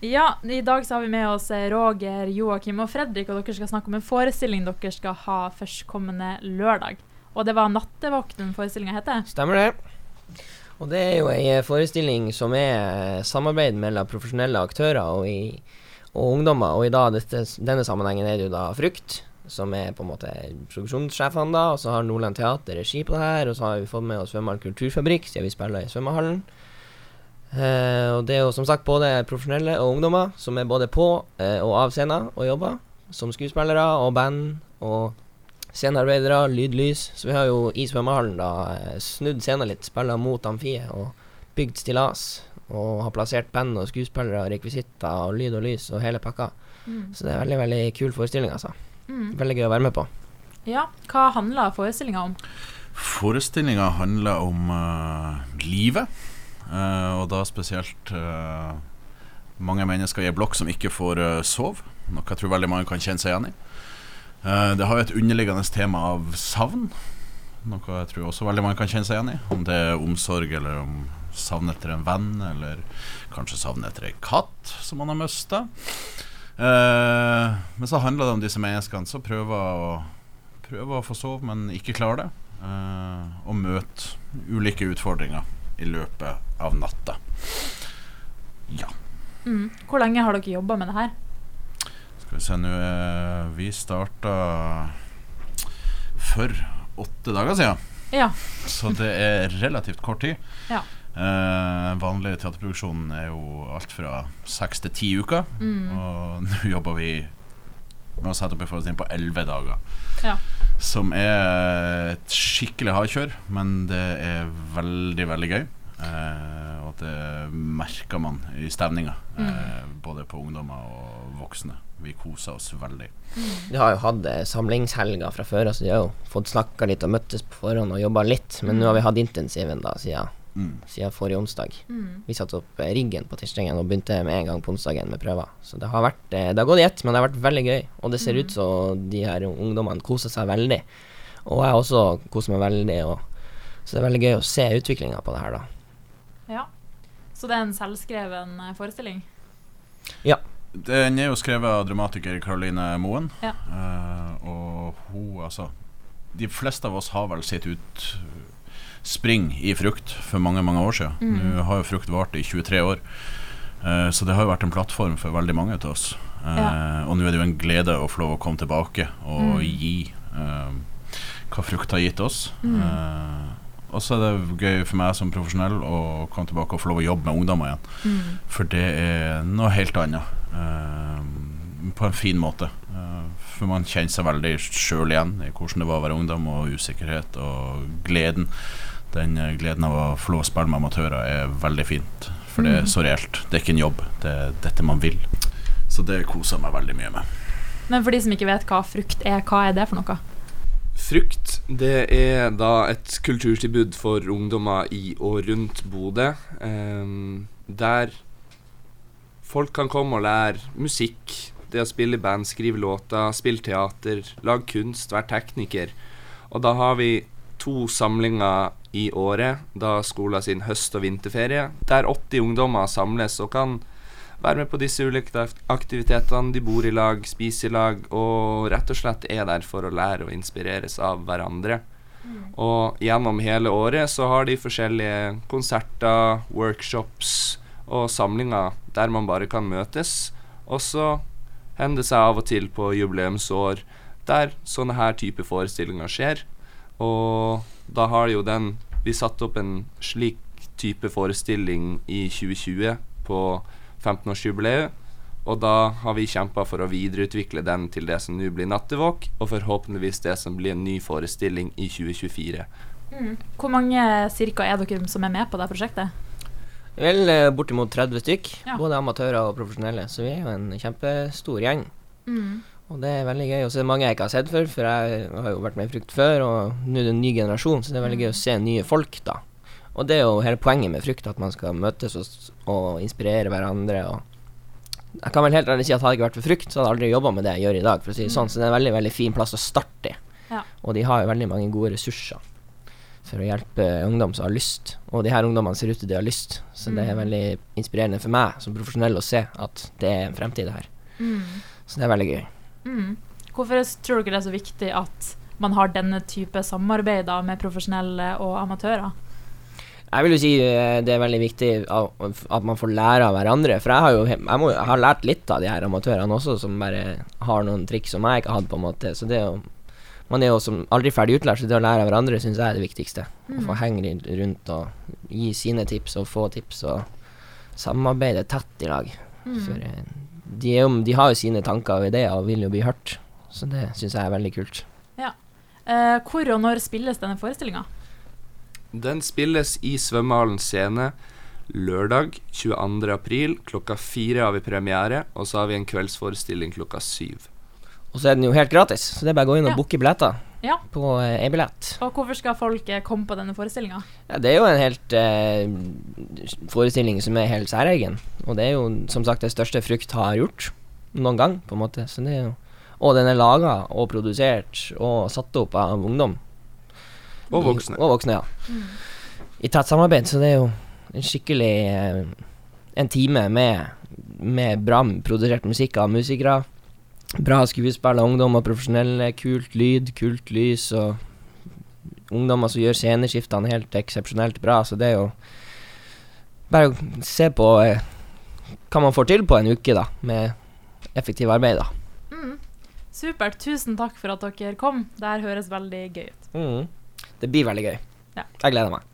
Ja, i dag så har vi med oss eh, Roger, Joakim og Fredrik, og dere skal snakke om en forestilling dere skal ha førstkommende lørdag. Og det var 'Nattevakten' forestillinga heter? Stemmer det. Og det er jo ei eh, forestilling som er samarbeid mellom profesjonelle aktører og, i, og ungdommer. Og i dag, dette, denne sammenhengen er det jo da Frukt, som er på en måte produksjonssjefene, da. Og så har Nordland Teater regi på det her, og så har vi fått med oss Svømmehall kulturfabrikk, siden vi spiller i svømmehallen. Eh, og det er jo som sagt både profesjonelle og ungdommer som er både på eh, og av scenen og jobber. Som skuespillere og band og scenearbeidere, lyd, lys. Så vi har jo i svømmehallen da eh, snudd scenen litt, spiller mot amfiet og bygd stillas. Og har plassert band og skuespillere, og rekvisitter og lyd og lys og hele pakka. Mm. Så det er veldig veldig kul forestilling, altså. Mm. Veldig gøy å være med på. Ja, hva handler forestillinga om? Forestillinga handler om uh, livet, og da spesielt eh, mange mennesker i ei blokk som ikke får uh, sove, noe jeg tror veldig mange kan kjenne seg igjen i. Eh, det har jo et underliggende tema av savn, noe jeg tror også veldig mange kan kjenne seg igjen i. Om det er omsorg, eller om savn etter en venn, eller kanskje savn etter en katt som man har mista. Eh, men så handler det om disse menneskene som prøver å, prøver å få sove, men ikke klarer det. eh, og møte ulike utfordringer i løpet av natta. Ja. Mm. Hvor lenge har dere jobba med det her? Skal vi se nå eh, Vi starta for åtte dager siden. Ja. Så det er relativt kort tid. Ja. Eh, vanlig teaterproduksjon er jo alt fra seks til ti uker. Mm. Og nå jobber vi med å sette opp en forestilling på elleve dager. Ja. Som er et skikkelig hardkjør, men det er veldig, veldig gøy. Eh, og det merker man i stemninga, eh, både på ungdommer og voksne. Vi koser oss veldig. Vi har jo hatt eh, samlingshelger fra før, så vi har jo fått snakka litt og møttes på forhånd og jobba litt. Men nå har vi hatt intensiven da siden, Mm. siden forrige onsdag. Mm. Vi satte opp eh, riggen på tirsdagen og begynte med en gang på onsdagen med prøver. Så det har vært eh, Det har gått i ett, men det har vært veldig gøy. Og det ser ut som de her ungdommene koser seg veldig. Og jeg også koser meg veldig. Og, så det er veldig gøy å se utviklinga på det her, da. ja. Så det er en selvskreven forestilling? Ja. Den er jo skrevet av dramatiker Caroline Moen. Ja. Uh, og hun, altså De fleste av oss har vel sett ut spring i frukt for mange mange år siden. Mm. Nå har jo frukt vart i 23 år, eh, så det har jo vært en plattform for veldig mange av oss. Eh, Og nå er det jo en glede å få lov å komme tilbake og Mm. gi eh, hva frukt har gitt oss. Mm. Eh, og så er det gøy for meg som profesjonell å komme tilbake og få lov å jobbe med ungdommer igjen. Mm. For det er noe helt annet. eh, på en fin måte. Eh, for man kjenner seg veldig sjøl igjen i hvordan det var å være ungdom, og usikkerhet og gleden. Den gleden av å få lov å spille med amatører er veldig fint. For det er så reelt. Det er ikke en jobb, det er dette man vil. Så det koser jeg meg veldig mye med. Men for de som ikke vet hva frukt er, hva er det for noe? Frukt det er da et kulturtilbud for ungdommer i og rundt Bodø. ehm, der folk kan komme og lære musikk, det å spille i band, skrive låter, spille teater, lage kunst, være tekniker. Og da har vi to samlinger i året, da skolen sin høst- og vinterferie, der 80 ungdommer samles og kan være med på disse ulike aktivitetene. De bor i lag, spiser i lag, og rett og slett er der for å lære og inspireres av hverandre. Og gjennom hele året så har de forskjellige konserter, workshops og samlinger der man bare kan møtes. Og så hender det seg av og til på jubileumsår der sånne her type forestillinger skjer. Og da har jo den Vi satte opp en slik type forestilling i 2020 på 15-årsjubileet. Og da har vi kjempa for å videreutvikle den til det som nå blir Nattevåk, og forhåpentligvis det som blir en ny forestilling i 2024. Hvor mange cirka er dere som er med på det prosjektet? Vel eh, bortimot 30 stykk, Ja. både amatører og profesjonelle. Så vi er jo en kjempestor gjeng. Mm. Og det er veldig gøy. Og så er det mange jeg ikke har sett før, for jeg har jo vært med i Frukt før, og nå er det en ny generasjon, så det er veldig gøy å se nye folk, da. Og det er jo hele poenget med frykt, at man skal møtes og, og inspirere hverandre. og jeg kan vel helt ærlig si at hadde jeg ikke vært for frykt, så hadde jeg aldri jobba med det jeg gjør i dag, for å si det sånn. Så det er en veldig, veldig fin plass å starte i. Ja. Og de har jo veldig mange gode ressurser. for å hjelpe ungdom som har lyst. Og de her ungdommene ser ut til de har lyst, så det er Mm. veldig inspirerende for meg som profesjonell å se at det er en fremtid her. Mm. Så det er veldig gøy. Mm. Hvorfor tror du ikke det er så viktig at man har denne type samarbeid da, med profesjonelle og amatører? Jeg vil jo si eh, det er veldig viktig at man får lære av hverandre. For jeg har jo jeg, må, jeg har lært litt av de her amatørene også, som bare har noen triks som jeg ikke har hatt, på en måte. Så det er jo Man er jo som aldri ferdig utlært, så det å lære av hverandre syns jeg er det viktigste. Å få Mm. henge rundt og gi sine tips og få tips og samarbeide tett i lag. Mm. For eh, de, jo, de har jo sine tanker og ideer og vil jo bli hørt. Så det syns jeg er veldig kult. Eh, hvor og når spilles denne forestillinga? Den spilles i Svømmehallen scene lørdag 22. april. Klokka fire har vi premiere, og så har vi en kveldsforestilling klokka syv. Og så er den jo helt gratis, så det er bare å gå inn og Ja. booke billetter Ja. på eh, e-billett. Og hvorfor skal folk eh, komme på denne forestillinga? Ja, det er jo en helt eh, forestilling som er helt særegen. Og det er jo som sagt det største Frukt har gjort noen gang, på en måte. Så det er jo Og den er laga og produsert og satt opp av ungdom. Og I- voksne. Og voksne, ja. I tett samarbeid, så det er jo en skikkelig eh, En time med, med bra produsert musikk av musikere. Bra skuespill av ungdom og profesjonelle. Kult lyd, kult lys og ungdommer som gjør sceneskiftene helt eksepsjonelt bra. Så det er jo bare å se på eh, hva man får til på en uke, da, med effektivt arbeid, da. Mm. Supert. Tusen takk for at dere kom. Det her høres veldig gøy ut. Det blir veldig gøy. Ja. Jeg gleder meg.